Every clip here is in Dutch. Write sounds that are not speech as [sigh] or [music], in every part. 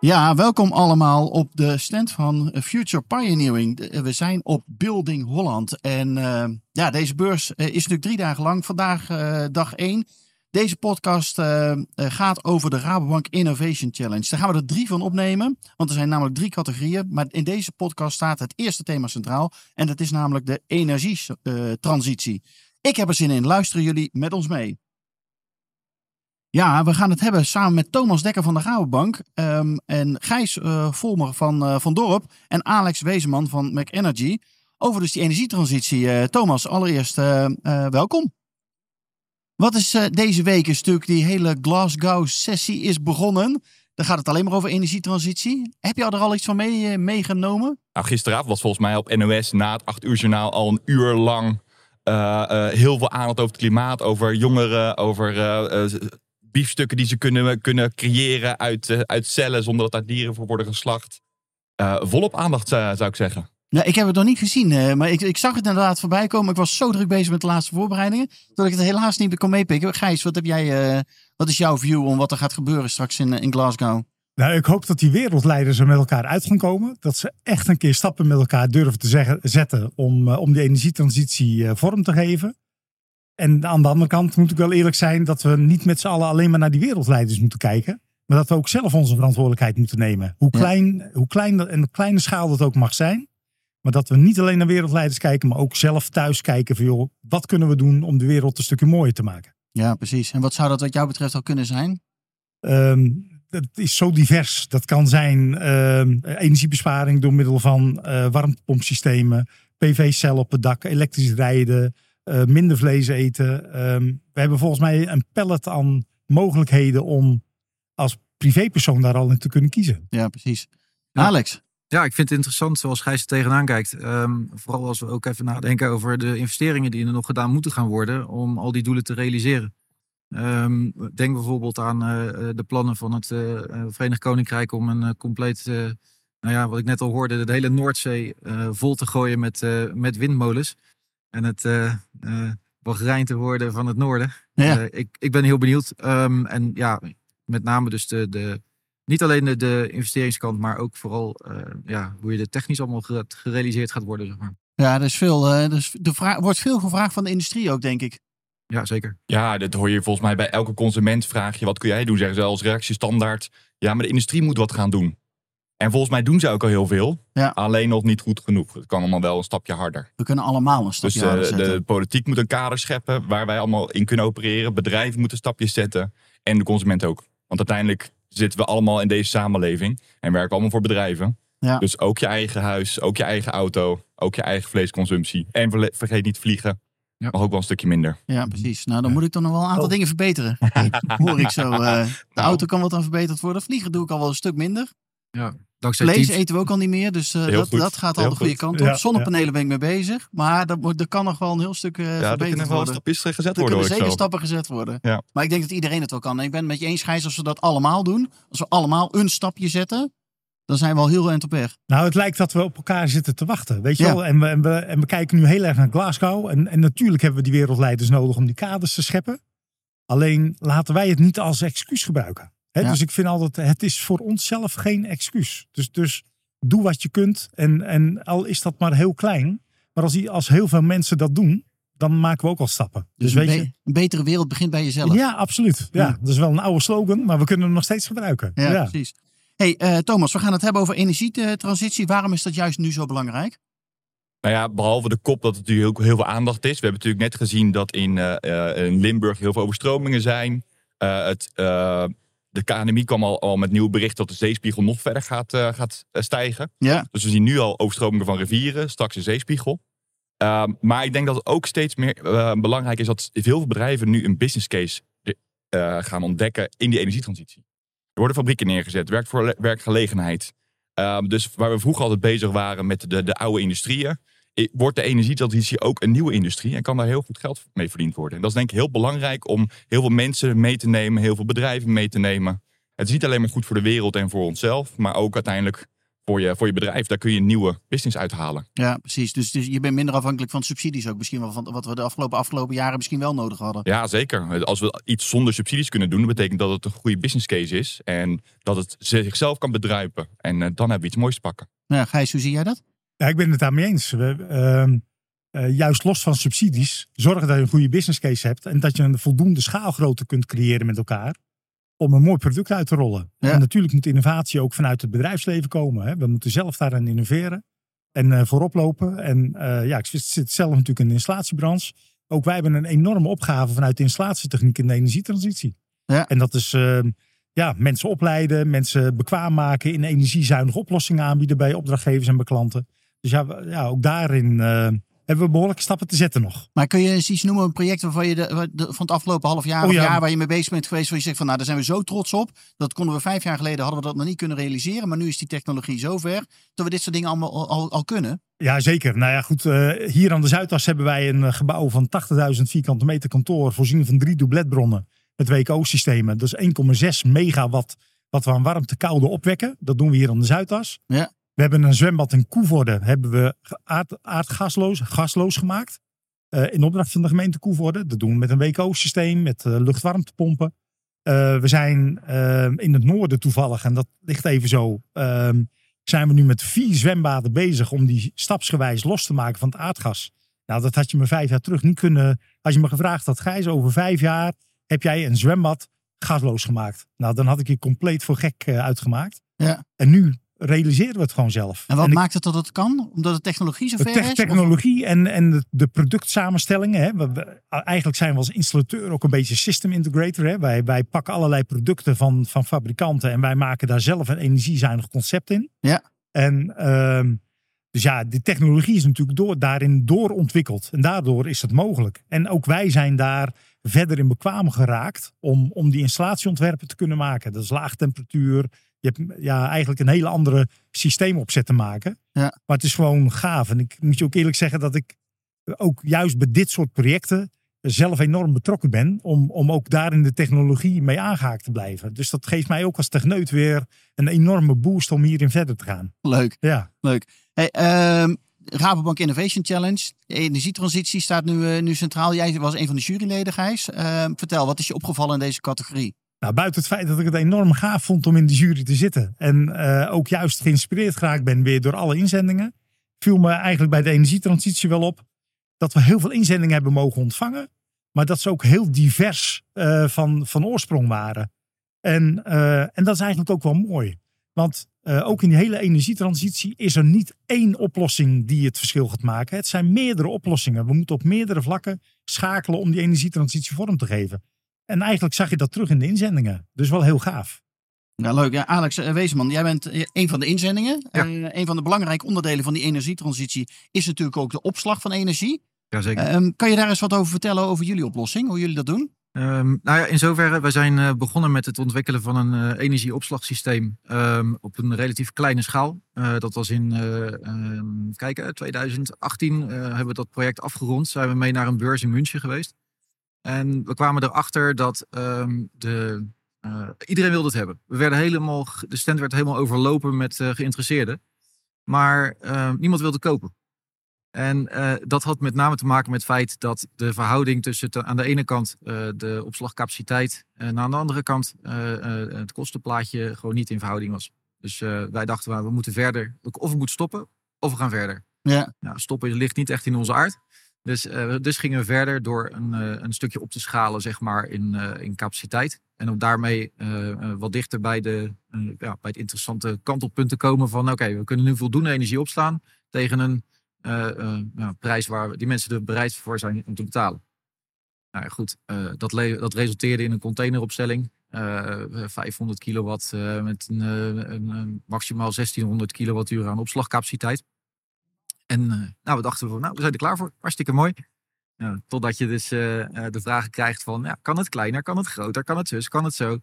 Ja, welkom allemaal op de stand van Future Pioneering. We zijn op Building Holland. En uh, ja, deze beurs is natuurlijk drie dagen lang. Vandaag uh, dag één. Deze podcast gaat over de Rabobank Innovation Challenge. Daar gaan we er drie van opnemen, want er zijn namelijk drie categorieën. Maar in deze podcast staat het eerste thema centraal. En dat is namelijk de energietransitie. Ik heb er zin in. Luisteren jullie met ons mee? Ja, we gaan het hebben samen met Thomas Dekker van de Rabobank um, en Gijs uh, Volmer van, uh, van Dorp en Alex Wezenman van McEnergy over dus die energietransitie. Uh, Thomas, allereerst welkom. Wat is deze week een stuk die hele Glasgow-sessie is begonnen? Dan gaat het alleen maar over energietransitie. Heb je er al iets van mee, meegenomen? Nou, gisteravond was volgens mij op NOS na het 8 uur journaal al een uur lang heel veel aandacht over het klimaat, over jongeren, over biefstukken die ze kunnen, kunnen creëren uit, uh, uit cellen zonder dat daar dieren voor worden geslacht. Uh, volop aandacht uh, zou ik zeggen. Ja, ik heb het nog niet gezien, maar ik, ik zag het inderdaad voorbij komen. Ik was zo druk bezig met de laatste voorbereidingen dat ik het helaas niet kon meepikken. Gijs, wat heb jij? wat is jouw view om wat er gaat gebeuren straks in, in Glasgow? Nou, ik hoop dat die wereldleiders er met elkaar uit gaan komen. Dat ze echt een keer stappen met elkaar durven te zeggen, zetten om, om die energietransitie vorm te geven. En aan de andere kant moet ik wel eerlijk zijn dat we niet met z'n allen alleen maar naar die wereldleiders moeten kijken. Maar dat we ook zelf onze verantwoordelijkheid moeten nemen. Hoe klein, hoe klein dat, en de kleine schaal dat ook mag zijn. Maar dat we niet alleen naar wereldleiders kijken, maar ook zelf thuis kijken van joh, wat kunnen we doen om de wereld een stukje mooier te maken. Ja, precies. En wat zou dat wat jou betreft al kunnen zijn? Um, dat is zo divers. Dat kan zijn um, energiebesparing door middel van uh, warmtepompsystemen, PV-cel op het dak, elektrisch rijden, uh, minder vlees eten. Um, we hebben volgens mij een pallet aan mogelijkheden om als privépersoon daar al in te kunnen kiezen. Ja, precies. Ja. Alex? Ja, ik vind het interessant zoals Gijs er tegenaan kijkt. Um, vooral als we ook even nadenken over de investeringen die er nog gedaan moeten gaan worden om al die doelen te realiseren. Um, denk bijvoorbeeld aan uh, de plannen van het uh, Verenigd Koninkrijk om een compleet, nou ja, wat ik net al hoorde, de hele Noordzee vol te gooien met, met windmolens en het uh, uh, te worden van het noorden. Ja. Uh, ik, ik ben heel benieuwd. Um, en ja, met name dus de, de niet alleen de, de investeringskant, maar ook vooral uh, ja, hoe je de technisch allemaal gerealiseerd gaat worden. Zeg maar. Ja, er is veel. Dus de vraag, wordt veel gevraagd van de industrie ook, denk ik. Ja, zeker. Ja, dat hoor je volgens mij bij elke consument. Vraag je, wat kun jij doen? Zeggen ze als reactie standaard. Ja, maar de industrie moet wat gaan doen. En volgens mij doen ze ook al heel veel. Ja. Alleen nog niet goed genoeg. Het kan allemaal wel een stapje harder. We kunnen allemaal een stapje dus, harder zetten. De politiek moet een kader scheppen waar wij allemaal in kunnen opereren. Bedrijven moeten stapjes zetten. En de consument ook. Want uiteindelijk zitten we allemaal in deze samenleving. En werken allemaal voor bedrijven. Ja. Dus ook je eigen huis, ook je eigen auto, ook je eigen vleesconsumptie. En vergeet niet vliegen. Ja. Mag ook wel een stukje minder. Ja, precies. Nou, dan moet ik toch nog wel een aantal oh. dingen verbeteren. [laughs] Hoor ik zo. Uh, de nou. auto kan wat aan verbeterd worden. Vliegen doe ik al wel een stuk minder. Ja. Vlees eten we ook al niet meer, dus uh, dat, dat, gaat al heel de goede goed. kant op. Ja, Zonnepanelen ja. ben ik mee bezig, maar dat, dat kan nog wel een heel stuk uh, ja, verbeterd worden. Ja, er kunnen wel stapjes gezet worden. Er kunnen zeker stappen gezet worden. Ja. Maar ik denk dat iedereen het wel kan. En ik ben het met je eens, Gijs, als we dat allemaal doen, als we allemaal een stapje zetten, dan zijn we al heel eind op weg. Nou, het lijkt dat we op elkaar zitten te wachten, weet je wel. En we, en, we, en we kijken nu heel erg naar Glasgow. En, en natuurlijk hebben we die wereldleiders nodig om die kaders te scheppen. Alleen laten wij het niet als excuus gebruiken. Ja. Dus ik vind altijd, het is voor onszelf geen excuus. Dus, dus doe wat je kunt. En, en al is dat maar heel klein. Maar als, als heel veel mensen dat doen, dan maken we ook al stappen. Dus, dus weet je, een betere wereld begint bij jezelf. Ja, absoluut. Ja, Dat is wel een oude slogan, maar we kunnen hem nog steeds gebruiken. Ja, ja. precies. Hey uh, Thomas, we gaan het hebben over energietransitie. Waarom is dat juist nu zo belangrijk? Nou ja, behalve de kop dat het natuurlijk heel, heel veel aandacht is. We hebben natuurlijk net gezien dat in, uh, in Limburg heel veel overstromingen zijn. Uh, het de KNMI kwam al, al met nieuw bericht dat de zeespiegel nog verder gaat, uh, gaat eh, stijgen. Ja. Dus we zien nu al overstromingen van rivieren, straks de zeespiegel. Uh, maar ik denk dat het ook steeds meer uh, belangrijk is dat veel bedrijven nu een business case gaan ontdekken in die energietransitie. Er worden fabrieken neergezet, werkt voor werkgelegenheid. Ehm, dus waar we vroeger altijd bezig waren met de, de oude industrieën, wordt de energietransitie ook een nieuwe industrie en kan daar heel goed geld mee verdiend worden. En dat is denk ik heel belangrijk om heel veel mensen mee te nemen, heel veel bedrijven mee te nemen. Het is niet alleen maar goed voor de wereld en voor onszelf, maar ook uiteindelijk voor je, voor je bedrijf. Daar kun je een nieuwe business uithalen. Ja, precies. Dus, dus je bent minder afhankelijk van subsidies ook misschien wel. Van wat we de afgelopen, afgelopen jaren misschien wel nodig hadden. Ja, zeker. Als we iets zonder subsidies kunnen doen, dat betekent dat het een goede business case is en dat het zichzelf kan bedruipen. En eh, dan hebben we iets moois te pakken. Ja, Gijs, hoe zie jij dat? Ja, ik ben het daarmee eens. We, ehm, eh, juist los van subsidies, zorgen dat je een goede business case hebt en dat je een voldoende schaalgrootte kunt creëren met elkaar om een mooi product uit te rollen. Ja. En natuurlijk moet innovatie ook vanuit het bedrijfsleven komen. Hè. We moeten zelf daarin innoveren en eh, voorop lopen. En eh, ja, ik zit, zit zelf natuurlijk in de installatiebranche. Ook wij hebben een enorme opgave vanuit de installatietechniek in de energietransitie. Ja. En dat is ehm, ja, mensen opleiden, mensen bekwaam maken, in energiezuinige oplossingen aanbieden bij opdrachtgevers en bij klanten. Dus ja, ja ook daarin eh, hebben we behoorlijke stappen te zetten nog. Maar kun je eens iets noemen, een project waarvan je de, van het afgelopen half jaar Oh of ja. jaar waar je mee bezig bent geweest, waar je zegt van nou, daar zijn we zo trots op. Dat konden we vijf jaar geleden, hadden we dat nog niet kunnen realiseren. Maar nu is die technologie zover dat we dit soort dingen allemaal al, al, al kunnen. Ja, zeker. Nou ja, goed. eh, hier aan de Zuidas hebben wij een eh, gebouw van 80.000 vierkante meter kantoor. Voorzien van drie dubletbronnen met WKO-systemen. Dat is 1,6 megawatt wat we aan warmte koude opwekken. Dat doen we hier aan de Zuidas. Ja. We hebben een zwembad in Koevoorde. Hebben we aard, aardgasloos gasloos gemaakt. eh, in opdracht van de gemeente Koevoorde. Dat doen we met een WKO-systeem, met eh, luchtwarmtepompen. Eh, we zijn in het noorden toevallig, en dat ligt even zo, ehm, zijn we nu met vier zwembaden bezig om die stapsgewijs los te maken van het aardgas. Nou, dat had je me vijf jaar terug niet kunnen. Als je me gevraagd had, Gijs, over vijf jaar heb jij een zwembad gasloos gemaakt. Nou, dan had ik je compleet voor gek uitgemaakt. Ja. En nu realiseren we het gewoon zelf. En wat maakt het dat het kan? Omdat de technologie zo de ver te- is? Of- technologie en, en de, de productsamenstellingen. Hè. We, we- eigenlijk zijn we als installateur ook een beetje system integrator. Hè. Wij, wij pakken allerlei producten van, van fabrikanten en wij maken daar zelf een energiezuinig concept in. Ja. En ehm, dus ja, die technologie is natuurlijk door, daarin doorontwikkeld. En daardoor is het mogelijk. En ook wij zijn daar verder in bekwaam geraakt om, om die installatieontwerpen te kunnen maken. Dat is laag temperatuur. Je hebt ja, eigenlijk een hele andere systeemopzet te maken. Maar het is gewoon gaaf. En ik moet je ook eerlijk zeggen dat ik ook juist bij dit soort projecten zelf enorm betrokken ben. Om, om ook daarin de technologie mee aangehaakt te blijven. Dus dat geeft mij ook als techneut weer een enorme boost om hierin verder te gaan. Leuk, Ja. leuk. Hey, ehm, Rabobank Innovation Challenge. De energietransitie staat nu, eh, nu centraal. Jij was een van de juryleden, Gijs. Ehm, vertel, wat is je opgevallen in deze categorie? Nou, buiten het feit dat ik het enorm gaaf vond om in de jury te zitten. En eh, ook juist geïnspireerd geraakt ben weer door alle inzendingen. Viel me eigenlijk bij de energietransitie wel op. Dat we heel veel inzendingen hebben mogen ontvangen. Maar dat ze ook heel divers eh, van, van oorsprong waren. En, eh, en dat is eigenlijk ook wel mooi. Want ook in die hele energietransitie is er niet één oplossing die het verschil gaat maken. Het zijn meerdere oplossingen. We moeten op meerdere vlakken schakelen om die energietransitie vorm te geven. En eigenlijk zag je dat terug in de inzendingen. Dus wel heel gaaf. Nou, leuk. Ja, Alex eh, Weesman, jij bent eh, een van de inzendingen. Ja. Eh, een van de belangrijke onderdelen van die energietransitie is natuurlijk ook de opslag van energie. Jazeker. Ehm, kan je daar eens wat over vertellen over jullie oplossing? Hoe jullie dat doen? Ehm, nou ja, in zoverre, wij zijn eh, begonnen met het ontwikkelen van een eh, energieopslagsysteem ehm, op een relatief kleine schaal. Eh, dat was in eh, ehm, kijken, 2018 eh, hebben we dat project afgerond. Zijn we mee naar een beurs in München geweest. En we kwamen erachter dat ehm, de, eh, iedereen wilde het hebben. We werden helemaal, de stand werd helemaal overlopen met eh, geïnteresseerden. Maar ehm, niemand wilde kopen. En eh, dat had met name te maken met het feit dat de verhouding tussen te- aan de ene kant de opslagcapaciteit en aan de andere kant het kostenplaatje gewoon niet in verhouding was. Dus wij dachten, well, we moeten verder, of we moeten stoppen, of we gaan verder. Ja. Nou, stoppen ligt niet echt in onze aard. Dus, eh, dus gingen we verder door een, eh, een stukje op te schalen, zeg maar, in, eh, in capaciteit. En om daarmee wat dichter bij, de, ja, bij het interessante kantelpunt te komen van, oké, we kunnen nu voldoende energie opslaan tegen een prijs waar die mensen er bereid voor zijn om te betalen. Nou goed, dat, dat resulteerde in een containeropstelling. eh, 500 kilowatt met een, een maximaal 1600 kilowattuur aan opslagcapaciteit. En eh, nou, we dachten van, nou, we zijn er klaar voor. Hartstikke mooi. Ja, totdat je dus eh, eh, de vragen krijgt van, ja, kan het kleiner, kan het groter, kan het zus, kan het zo.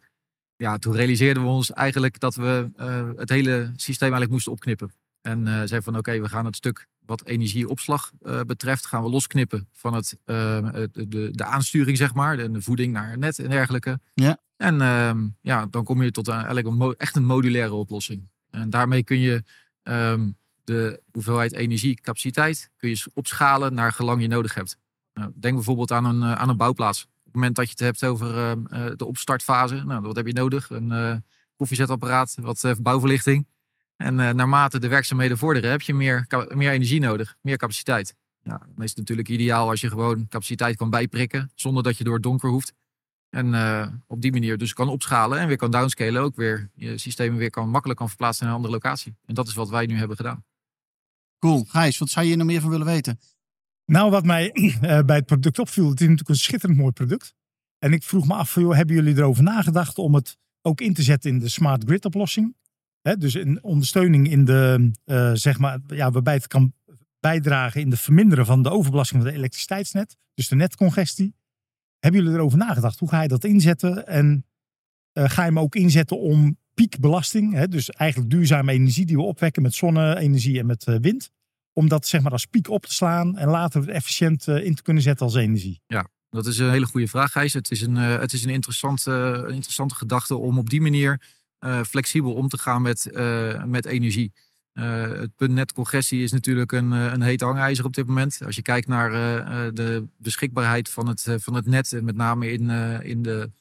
ja, toen realiseerden we ons eigenlijk dat we het hele systeem eigenlijk moesten opknippen. En eh zeiden van oké, we gaan het stuk wat energieopslag betreft, gaan we losknippen van het, de, de aansturing, zeg maar, de, de voeding naar het net en dergelijke. Ja. En ehm, ja, dan kom je tot een, eigenlijk een echt een modulaire oplossing. En daarmee kun je ehm, de hoeveelheid energiecapaciteit kun je opschalen naar gelang je nodig hebt. Nou, denk bijvoorbeeld aan een, eh, aan een bouwplaats. Op het moment dat je het hebt over ehm, eh, de opstartfase, nou, wat heb je nodig? Een eh, koffiezetapparaat, wat eh, bouwverlichting. En eh, naarmate de werkzaamheden vorderen, heb je meer, meer energie nodig, meer capaciteit. Ja, dan is natuurlijk ideaal als je gewoon capaciteit kan bijprikken, zonder dat je door het donker hoeft. En eh, op die manier dus kan opschalen en weer kan downscalen, ook weer je systemen weer kan, makkelijk kan verplaatsen naar een andere locatie. En dat is wat wij nu hebben gedaan. Cool. Gijs, wat zou je hier nog meer van willen weten? Nou, wat mij [clears throat] eh, bij het product opviel, het is natuurlijk een schitterend mooi product. En ik vroeg me af, joh, hebben jullie erover nagedacht om het ook in te zetten in de smart grid oplossing? Dus een ondersteuning in de, eh, zeg maar, ja, waarbij het kan bijdragen in de verminderen van de overbelasting van het elektriciteitsnet. Dus de netcongestie. Hebben jullie erover nagedacht? Hoe ga je dat inzetten? En eh, ga je hem ook inzetten om piekbelasting, hè, dus eigenlijk duurzame energie die we opwekken met zonne-energie en met eh, wind, om dat zeg maar als piek op te slaan en later efficiënt eh, in te kunnen zetten als energie? Dat is een hele goede vraag, Gijs. Het is een, eh, het is een, interessante, interessante gedachte om op die manier flexibel om te gaan met, met energie. Het punt netcongestie is natuurlijk een, een heet hangijzer op dit moment. Als je kijkt naar de beschikbaarheid van het, van het net, en met name in, in de,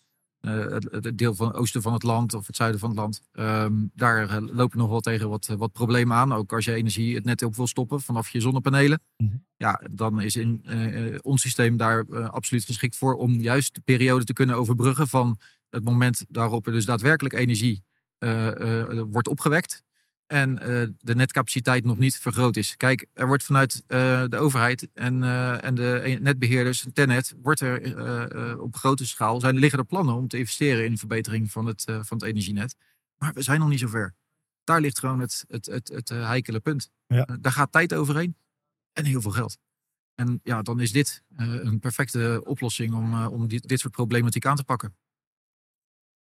het, het deel van het oosten van het land of het zuiden van het land. ehm, daar eh, lopen nog wel tegen wat, wat problemen aan. Ook als je energie het net op wil stoppen vanaf je zonnepanelen. Mhm. Ja, dan is in, eh, eh, ons systeem daar eh, absoluut geschikt voor om juist de periode te kunnen overbruggen van het moment daarop er dus daadwerkelijk energie eh, eh, wordt opgewekt. En eh, de netcapaciteit nog niet vergroot is. Kijk, er wordt vanuit eh, de overheid en, eh, en de netbeheerders, Tennet, wordt er eh, eh, op grote schaal zijn, liggen er plannen om te investeren in de verbetering van het, eh, van het energienet. Maar we zijn nog niet zover. Daar ligt gewoon het, het, het, het heikele punt. Ja. Daar gaat tijd overheen en heel veel geld. En ja, dan is dit eh, een perfecte oplossing om, om dit, dit soort problematiek aan te pakken.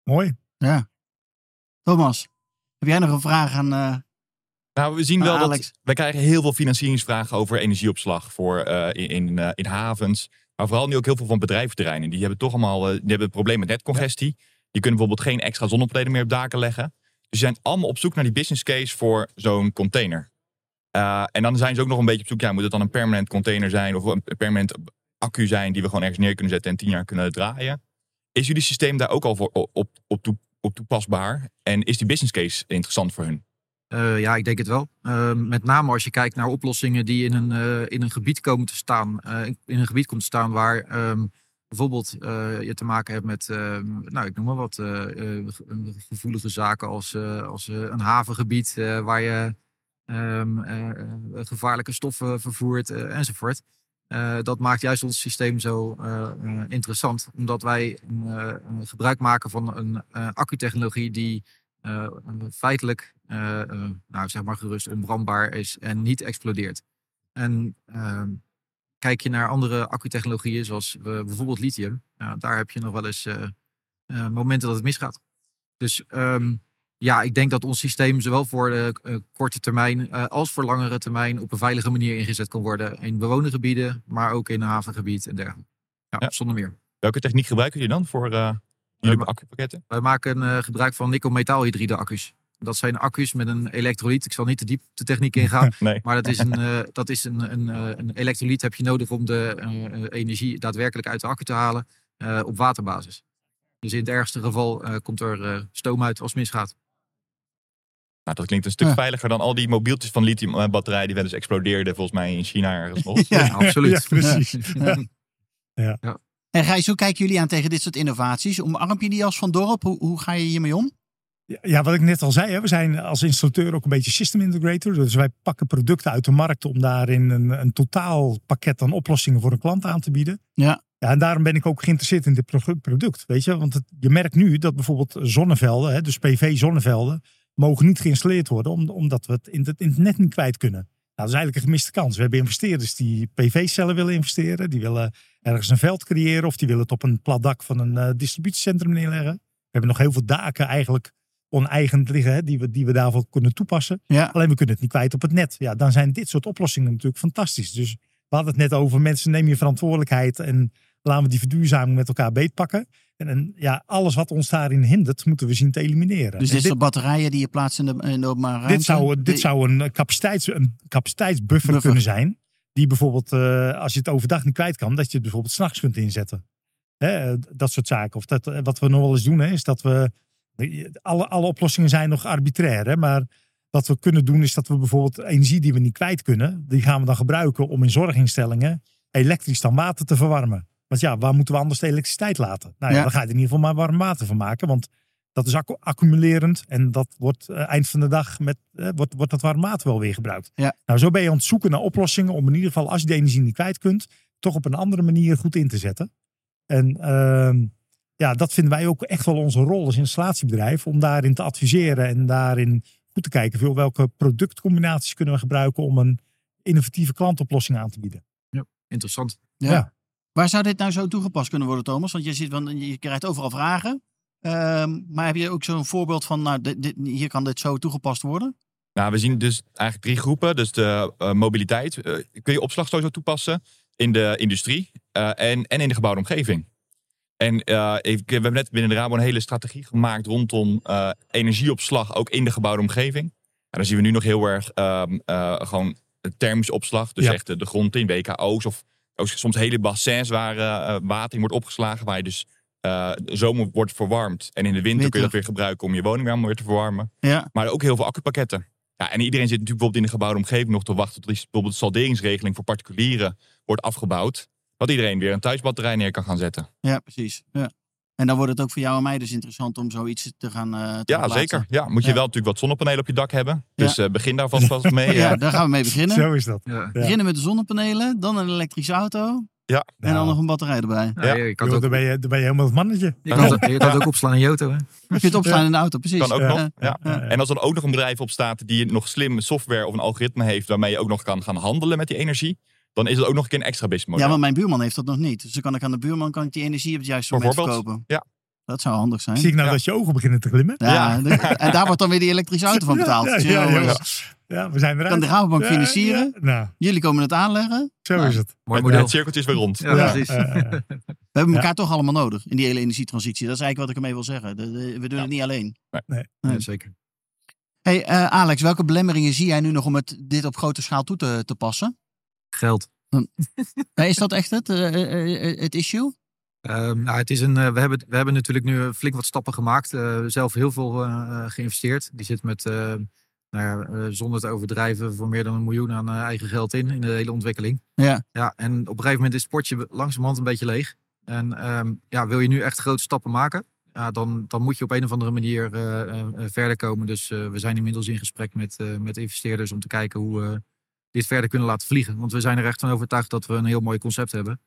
Mooi. Ja. Thomas, heb jij nog een vraag aan... eh, Nou, we zien wel Alex- dat wij krijgen heel veel financieringsvragen over energieopslag voor, eh, in, in, eh, in havens. Maar vooral nu ook heel veel van bedrijventerreinen. Die hebben toch allemaal die hebben een probleem met netcongestie. Die kunnen bijvoorbeeld geen extra zonnepanelen meer op daken leggen. Dus ze zijn allemaal op zoek naar die business case voor zo'n container. En dan zijn ze ook nog een beetje op zoek. Ja, moet het dan een permanent container zijn of een permanent accu zijn die we gewoon ergens neer kunnen zetten en tien jaar kunnen draaien? Is jullie systeem daar ook al voor op, op, op, toe- toepasbaar? En is die business case interessant voor hun? Eh, ja, ik denk het wel. Eh, met name als je kijkt naar oplossingen die in een, eh, in een gebied komen te staan. in een gebied komt te staan waar ehm, bijvoorbeeld je te maken hebt met, ehm, nou ik noem maar wat, ge- gevoelige zaken als, als een havengebied waar je ehm, eh, eh, gevaarlijke stoffen vervoert enzovoort. Eh, dat maakt juist ons systeem zo eh, eh, interessant, omdat wij gebruik maken van een accutechnologie die feitelijk, nou zeg maar gerust, onbrandbaar is en niet explodeert. En ehm, kijk je naar andere accutechnologieën, zoals bijvoorbeeld lithium, ja, daar heb je nog wel eens momenten dat het misgaat. Dus ehm, ja, ik denk dat ons systeem zowel voor de eh, korte termijn eh, als voor langere termijn op een veilige manier ingezet kan worden in bewoonde gebieden, maar ook in havengebied en dergelijke. Ja, Ja. zonder meer. Welke techniek gebruiken jullie dan voor eh jullie accupakketten? Wij maken gebruik van nikkel-metaalhydride accu's. Dat zijn accu's met een elektrolyt. Ik zal niet te diep de techniek [laughs] ingaan. Nee. Maar dat is een, [laughs] eh, dat is een, een, een elektrolyt heb je nodig om de energie daadwerkelijk uit de accu te halen op waterbasis. Dus in het ergste geval komt er stoom uit als het misgaat. Nou, dat klinkt een stuk Ja. veiliger dan al die mobieltjes van lithiumbatterijen die wel eens explodeerden volgens mij in China ergens nog. [laughs] Ja. absoluut. Ja, precies. En Gijs, hoe kijken jullie aan tegen dit soort innovaties? Omarm je die als van dorp? Hoe, hoe ga je hiermee om? Ja, Ja, wat ik net al zei, hè, we zijn als installateur ook een beetje system integrator. Dus wij pakken producten uit de markt om daarin een, een totaal pakket aan oplossingen voor een klant aan te bieden. Ja. Ja, en daarom ben ik ook geïnteresseerd in dit pro- product. Weet je, want het, je merkt nu dat bijvoorbeeld zonnevelden, hè, dus PV-zonnevelden, mogen niet geïnstalleerd worden om- omdat we het in het, net niet kwijt kunnen. Nou, dat is eigenlijk een gemiste kans. We hebben investeerders die PV-cellen willen investeren, die willen ergens een veld creëren of die willen het op een plat dak van een eh, distributiecentrum neerleggen. hebben nog heel veel daken eigenlijk oneigend liggen hè, die, we, die we daarvoor kunnen toepassen. Ja, Alleen we kunnen het niet kwijt op het net. Ja, dan zijn dit soort oplossingen natuurlijk fantastisch. Dus we hadden het net over mensen neem je verantwoordelijkheid en laten we die verduurzaming met elkaar beetpakken. En, en ja, alles wat ons daarin hindert, moeten we zien te elimineren. dus En dit soort batterijen die je plaatst in de, in de openbare ruimte. dit zou, dit zou een, capaciteits, een capaciteitsbuffer Buffer. kunnen zijn. Die bijvoorbeeld, eh, als je het overdag niet kwijt kan, dat je het bijvoorbeeld s'nachts kunt inzetten. Hè, dat soort zaken. Of dat, eh, wat we nog wel eens doen, hè, is dat we. Alle, alle oplossingen zijn nog arbitrair. Hè, maar wat we kunnen doen, is dat we bijvoorbeeld energie die we niet kwijt kunnen, die gaan we dan gebruiken om in zorginstellingen elektrisch dan water te verwarmen. Want ja, waar moeten we anders de elektriciteit laten? Nou ja, Ja. dan ga je er in ieder geval maar warm water van maken. Want dat is accu- accumulerend en dat wordt eh, eind van de dag met, eh, wordt, wordt dat warm water wel weer gebruikt. Ja. Nou, zo ben je aan het zoeken naar oplossingen om in ieder geval, als je de energie niet kwijt kunt, toch op een andere manier goed in te zetten. En ehm, ja, dat vinden wij ook echt wel onze rol als installatiebedrijf, om daarin te adviseren en daarin goed te kijken veel welke productcombinaties kunnen we gebruiken om een innovatieve klantoplossing aan te bieden. Interessant. Ja. Ja. Waar zou dit nou zo toegepast kunnen worden, Thomas? Want je, ziet, want je krijgt overal vragen. Ehm, maar heb je ook zo'n voorbeeld van, nou, dit, dit- hier kan dit zo toegepast worden? Nou, we zien dus eigenlijk drie groepen. Dus de eh, mobiliteit eh, kun je opslag sowieso toepassen in de industrie eh, en, en in de gebouwde omgeving. En ik, we hebben net binnen de Rabo een hele strategie gemaakt rondom energieopslag, ook in de gebouwde omgeving. En dan zien we nu nog heel erg ehm, eh, gewoon thermische opslag. Dus Ja. echt de, de grond in, WKO's of ook soms hele bassins waar eh, water in wordt opgeslagen. Waar je dus eh, de zomer wordt verwarmd. En in de winter kun je dat weer gebruiken om je woning weer weer te verwarmen. Ja, Maar ook heel veel accupakketten. Ja, en iedereen zit natuurlijk bijvoorbeeld in de gebouwde omgeving nog te wachten tot die- bijvoorbeeld de salderingsregeling voor particulieren wordt afgebouwd. Dat iedereen weer een thuisbatterij neer kan gaan zetten. ja precies. Ja. En dan wordt het ook voor jou en mij dus interessant om zoiets te gaan eh te Ja, plaatsen. zeker. Ja, moet je Ja. wel natuurlijk wat zonnepanelen op je dak hebben. Dus eh, begin daar vast vast mee. [laughs] Ja, eh. daar gaan we mee beginnen. Zo is dat. Ja. Ja. Beginnen met de zonnepanelen, dan een elektrische auto Ja. en dan Nou, nog een batterij erbij. Ja, je kan dan, ben je, dan ben je helemaal het mannetje. je kan het- je kan het ook opslaan in je auto. Hè? Je kunt het opslaan in de auto, precies. Kan ook Ja. nog. Ja. Ja. Ja. En als er dan ook nog een bedrijf op staat die nog slim software of een algoritme heeft waarmee je ook nog kan gaan handelen met die energie, dan is het ook nog een keer een extra business model. Ja, want mijn buurman heeft dat nog niet. Dus dan kan ik aan de buurman kan ik die energie op het juiste moment Bijvoorbeeld. verkopen. Ja. Dat zou handig zijn. Zie ik nou Ja. dat je ogen beginnen te glimmen? Ja, Ja. [laughs] de- en daar wordt dan weer die elektrische auto van betaald. Ja, Dus, ja, ja, jongens, ja. Ja, we zijn eruit. Kan de Rabobank Ja, financieren? ja. Nou, Jullie komen het aanleggen. zo Nou, is het. Mooi Het, model. het cirkeltje is weer rond. Ja, Ja, precies. [laughs] We hebben elkaar toch allemaal nodig in die hele energietransitie. Dat is eigenlijk wat ik ermee wil zeggen. We doen Ja. het niet alleen. Ja, zeker. Hey, eh, Alex, welke belemmeringen zie jij nu nog om het, dit op grote schaal toe te, te passen? Geld. Eh, Is dat echt het, eh, eh, eh, het issue? Ehm, nou, het is een, we, hebben, we hebben natuurlijk nu flink wat stappen gemaakt. Zelf heel veel geïnvesteerd. Die zit met, nou ja, zonder te overdrijven, voor meer dan een miljoen aan eigen geld in. In de hele ontwikkeling. Ja, Ja, en op een gegeven moment is het potje langzamerhand een beetje leeg. En ehm, ja, wil je nu echt grote stappen maken? Ja, dan, dan moet je op een of andere manier verder komen. Dus we zijn inmiddels in gesprek met, met investeerders om te kijken hoe dit verder kunnen laten vliegen. Want we zijn er echt van overtuigd dat we een heel mooi concept hebben.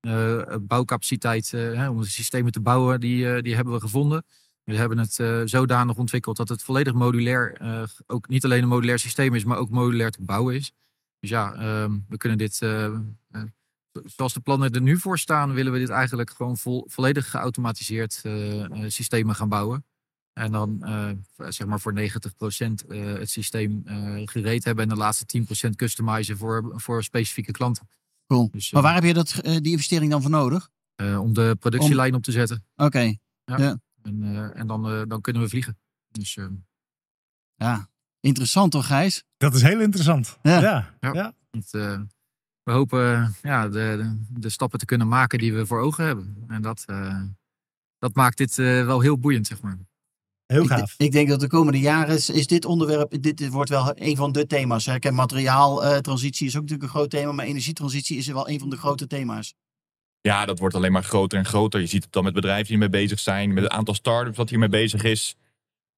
Eh, bouwcapaciteit eh, om de systemen te bouwen, die, eh, die hebben we gevonden. We hebben het zodanig ontwikkeld dat het volledig modulair, ook niet alleen een modulair systeem is, maar ook modulair te bouwen is. Dus ja, ehm, we kunnen dit, zoals de plannen er nu voor staan, willen we dit eigenlijk gewoon vol, volledig geautomatiseerd systemen gaan bouwen. En dan eh, zeg maar voor 90% eh, het systeem eh, gereed hebben en de laatste 10% customizen voor, voor specifieke klanten. cool. Dus, Maar waar heb je dat, die investering dan voor nodig? eh, om de productielijn op te zetten. Oké, En, eh, en dan, eh, dan kunnen we vliegen. Dus ja. Interessant toch, Gijs? Dat is heel interessant. Ja. Ja. Ja. Ja. het, eh, we hopen ja, de, de, de stappen te kunnen maken die we voor ogen hebben. En dat, eh, dat maakt dit eh, wel heel boeiend, zeg maar. Heel Ik, gaaf. ik denk dat de komende jaren is, is dit onderwerp, dit, dit wordt wel een van de thema's. Hè. Kijk, materiaaltransitie is ook natuurlijk een groot thema, maar energietransitie is wel een van de grote thema's. Ja, dat wordt alleen maar groter en groter. Je ziet het dan met bedrijven die ermee bezig zijn, met het aantal start-ups dat hiermee bezig is.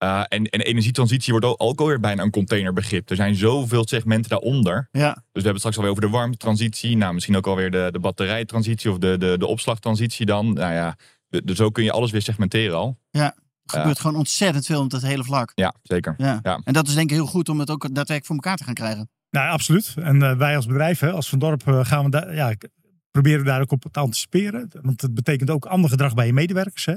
Uh, en, en energietransitie wordt ook, ook alweer bijna een containerbegrip. Er zijn zoveel segmenten daaronder. Ja, Dus we hebben het straks alweer over de warmtetransitie. Nou, misschien ook alweer de, de batterijtransitie of de, de, de opslagtransitie dan. Nou ja, de- dus zo kun je alles weer segmenteren al. Er gebeurt gewoon ontzettend veel op dat hele vlak. Ja, zeker. Ja. Ja. En dat is denk ik heel goed om het ook daadwerkelijk voor elkaar te gaan krijgen. Nou, absoluut. En eh, wij als bedrijf, hè, als Van Dorp, eh, gaan we daar, ja, proberen daar ook op te anticiperen. Want het betekent ook ander gedrag bij je medewerkers. Hè?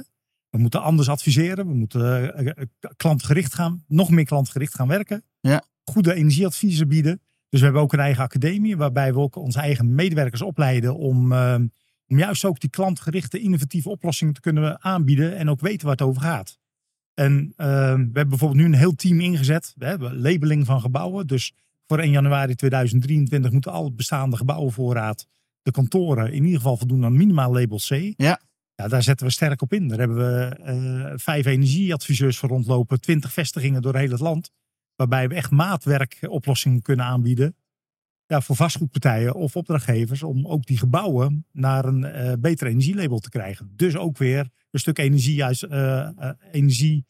We moeten anders adviseren. We moeten eh, klantgericht gaan, nog meer klantgericht gaan werken. Ja. Goede energieadviezen bieden. Dus we hebben ook een eigen academie waarbij we ook onze eigen medewerkers opleiden om, eh, om juist ook die klantgerichte innovatieve oplossingen te kunnen aanbieden en ook weten waar het over gaat. En eh, we hebben bijvoorbeeld nu een heel team ingezet. We hebben labeling van gebouwen. Dus voor 1 januari 2023 moeten alle bestaande gebouwenvoorraad, de kantoren, in ieder geval voldoen aan minimaal label C. Ja. Ja, daar zetten we sterk op in. Daar hebben we eh, vijf energieadviseurs voor rondlopen, twintig vestigingen door heel het land. Waarbij we echt maatwerkoplossingen kunnen aanbieden. Ja, voor vastgoedpartijen of opdrachtgevers. Om ook die gebouwen naar een eh, beter energielabel te krijgen. Dus ook weer een stuk energie, juist, eh, eh, energie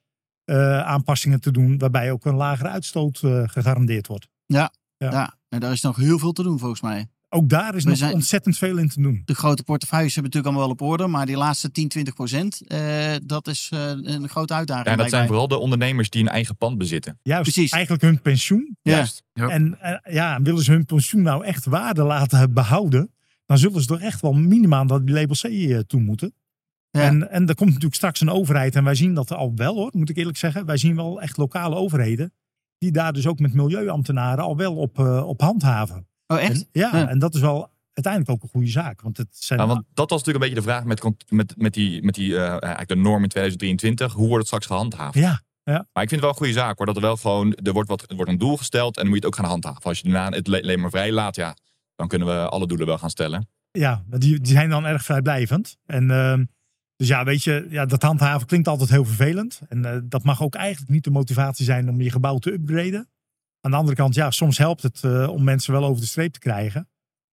aanpassingen te doen. Waarbij ook een lagere uitstoot gegarandeerd wordt. Ja. Ja, en daar is nog heel veel te doen volgens mij. Ook daar is We nog zijn- ontzettend veel in te doen. De grote portefeuilles hebben natuurlijk allemaal wel op orde. Maar die laatste 10, 20 procent, eh, dat is eh, een grote uitdaging. Ja, en dat zijn vooral de ondernemers die een eigen pand bezitten. Juist Precies. eigenlijk hun pensioen. Ja. Juist. Ja. En eh, ja, willen ze hun pensioen nou echt waarde laten behouden, dan zullen ze toch echt wel minimaal dat die label C toe moeten. Ja. En, en er komt natuurlijk straks een overheid, en wij zien dat al wel hoor, moet ik eerlijk zeggen. Wij zien wel echt lokale overheden, die daar dus ook met milieuambtenaren al wel op, op handhaven. Oh, echt? En, ja, Ja. en dat is wel uiteindelijk ook een goede zaak. Want het zijn Ja, want dat was natuurlijk een beetje de vraag met, met, met die, met die eh, eigenlijk de norm in 2023. Hoe wordt het straks gehandhaafd? ja, Maar ik vind het wel een goede zaak hoor. Dat er wel gewoon, er wordt, wat, er wordt een doel gesteld en dan moet je het ook gaan handhaven. Als je daarna het le- alleen maar vrij laat, ja, dan kunnen we alle doelen wel gaan stellen. Ja, maar die, die zijn dan erg vrijblijvend. En ehm, dus ja, weet je, ja, dat handhaven klinkt altijd heel vervelend. En eh, dat mag ook eigenlijk niet de motivatie zijn om je gebouw te upgraden. Aan de andere kant, ja, soms helpt het eh, om mensen wel over de streep te krijgen.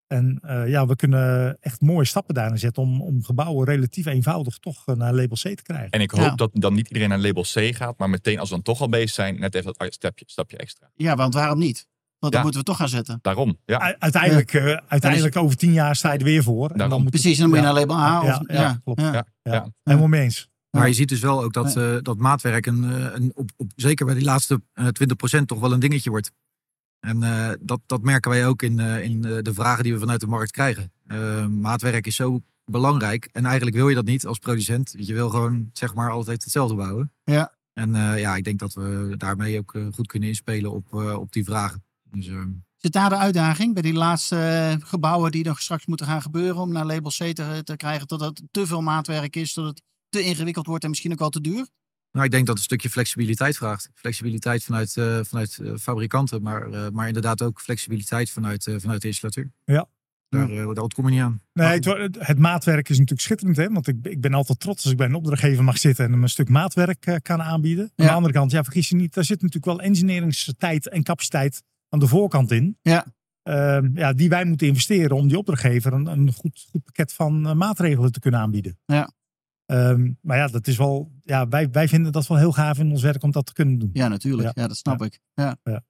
En eh, ja, we kunnen echt mooie stappen daarin zetten om, om gebouwen relatief eenvoudig toch eh, naar label C te krijgen. En ik hoop Ja. dat dan niet iedereen naar label C gaat, maar meteen als we dan toch al bezig zijn, net even dat stapje, stapje extra. Ja, want waarom niet? Want dan Ja. moeten we toch gaan zetten. Daarom, ja. U- Uiteindelijk, eh, uiteindelijk over tien jaar sta je er weer voor. En dan moet Precies, en dan moet je ja, naar label A. ja, Of, ja, ja, klopt. ja. Ja. Ja, helemaal mee eens. Maar je ziet dus wel ook dat, eh, dat maatwerk een, eh, een, op, op, zeker bij die laatste eh 20% toch wel een dingetje wordt. En eh, dat, dat merken wij ook in, eh, in eh, de vragen die we vanuit de markt krijgen. Eh, maatwerk is zo belangrijk en eigenlijk wil je dat niet als producent. Je wil gewoon zeg maar altijd hetzelfde bouwen. Ja. En eh, ja, ik denk dat we daarmee ook eh, goed kunnen inspelen op, eh, op die vragen. Dus, eh, Zit daar de uitdaging bij die laatste eh, gebouwen die nog straks moeten gaan gebeuren om naar label C te, te krijgen, dat het te veel maatwerk is, dat het te ingewikkeld wordt en misschien ook wel te duur? Nou, ik denk dat het een stukje flexibiliteit vraagt. Flexibiliteit vanuit, eh, vanuit eh, fabrikanten, maar, eh, maar inderdaad ook flexibiliteit vanuit, eh, vanuit de installateur. Ja. Daar, eh, daar ontkom je niet aan. Nee, het, maatwerk is natuurlijk schitterend. Hè? Want ik, ik ben altijd trots als ik bij een opdrachtgever mag zitten en hem een stuk maatwerk eh, kan aanbieden. Aan de andere kant, ja, vergis je niet, daar zit natuurlijk wel engineeringstijd en capaciteit aan de voorkant in. Ja. Ehm, ja, die wij moeten investeren om die opdrachtgever een, een goed, goed pakket van maatregelen te kunnen aanbieden. Ja. Ehm, maar ja, dat is wel, ja wij, wij vinden dat wel heel gaaf in ons werk om dat te kunnen doen. Ja, natuurlijk. Ja, dat snap ik. Ja. Maar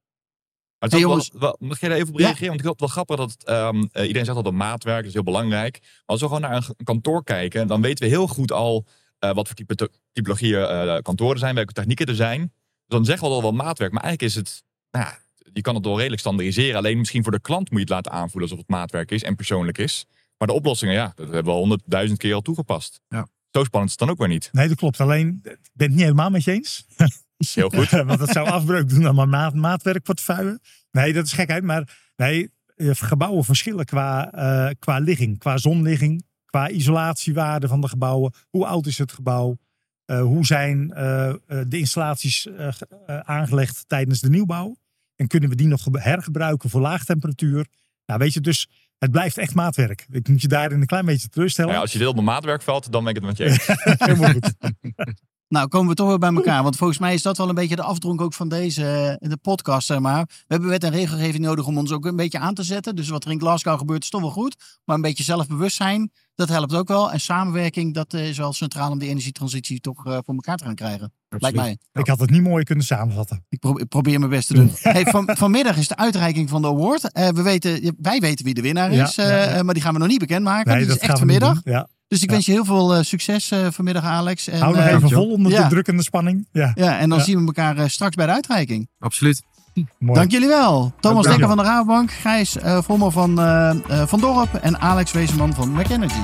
het Hey, wel, wel- mag jij daar even op Ja. reageren? Want ik vind het wel grappig dat het, ehm, eh, iedereen zegt altijd maatwerk is heel belangrijk. Maar als we gewoon naar een, kantoor kijken, dan weten we heel goed al eh, wat voor type, typologieën eh, kantoren zijn, welke technieken er zijn. Dus dan zeggen we al wel maatwerk, maar eigenlijk is het, nou, ja, je kan het wel redelijk standaardiseren. Alleen misschien voor de klant moet je het laten aanvoelen alsof het maatwerk is en persoonlijk is. Maar de oplossingen, ja, dat hebben we al honderdduizend keer al toegepast. Ja. Zo spannend is het dan ook weer niet. Nee, dat klopt. Alleen, ik ben het niet helemaal met je eens. Heel goed. [laughs] Want dat zou afbreuk doen aan mijn maat, maatwerkportefeuille. Nee, dat is gekheid. Maar nee, eh, gebouwen verschillen qua, eh, qua ligging, qua zonligging, qua isolatiewaarde van de gebouwen. Hoe oud is het gebouw? Eh, hoe zijn de installaties ge- aangelegd tijdens de nieuwbouw? En kunnen we die nog ge- hergebruiken voor laagtemperatuur? Nou, weet je, dus het blijft echt maatwerk. Ik moet je daarin een klein beetje teleurstellen. Nou ja, als je deelt op maatwerk valt, dan ben ik het met je eens. [laughs] Goed. [laughs] Nou, komen we toch weer bij elkaar. Want volgens mij is dat wel een beetje de afdronk ook van deze eh, de podcast, zeg maar. We hebben wet en regelgeving nodig om ons ook een beetje aan te zetten. Dus wat er in Glasgow gebeurt is toch wel goed. Maar een beetje zelfbewustzijn, dat helpt ook wel. En samenwerking, dat eh, is wel centraal om die energietransitie toch eh, voor elkaar te gaan krijgen. Lijkt mij. Ik had het niet mooi kunnen samenvatten. Ik, pro- ik probeer mijn best te doen. [laughs] Hey, van, vanmiddag is de uitreiking van de award. We weten, wij weten wie de winnaar is, ja, ja. maar die gaan we nog niet bekendmaken. Nee, dat is echt vanmiddag. Ja. Dus ik Ja. wens je heel veel eh, succes eh, vanmiddag, Alex. En, Hou nog eh, even vol onder Ja. de drukkende spanning. Ja, Ja, en dan Ja. zien we elkaar eh, straks bij de uitreiking. Absoluut. mooi. Dank jullie wel. Thomas Dekker van de Rabobank, Gijs eh Vommel van, eh, eh, van Dorp en Alex Wezenman van McEnergy.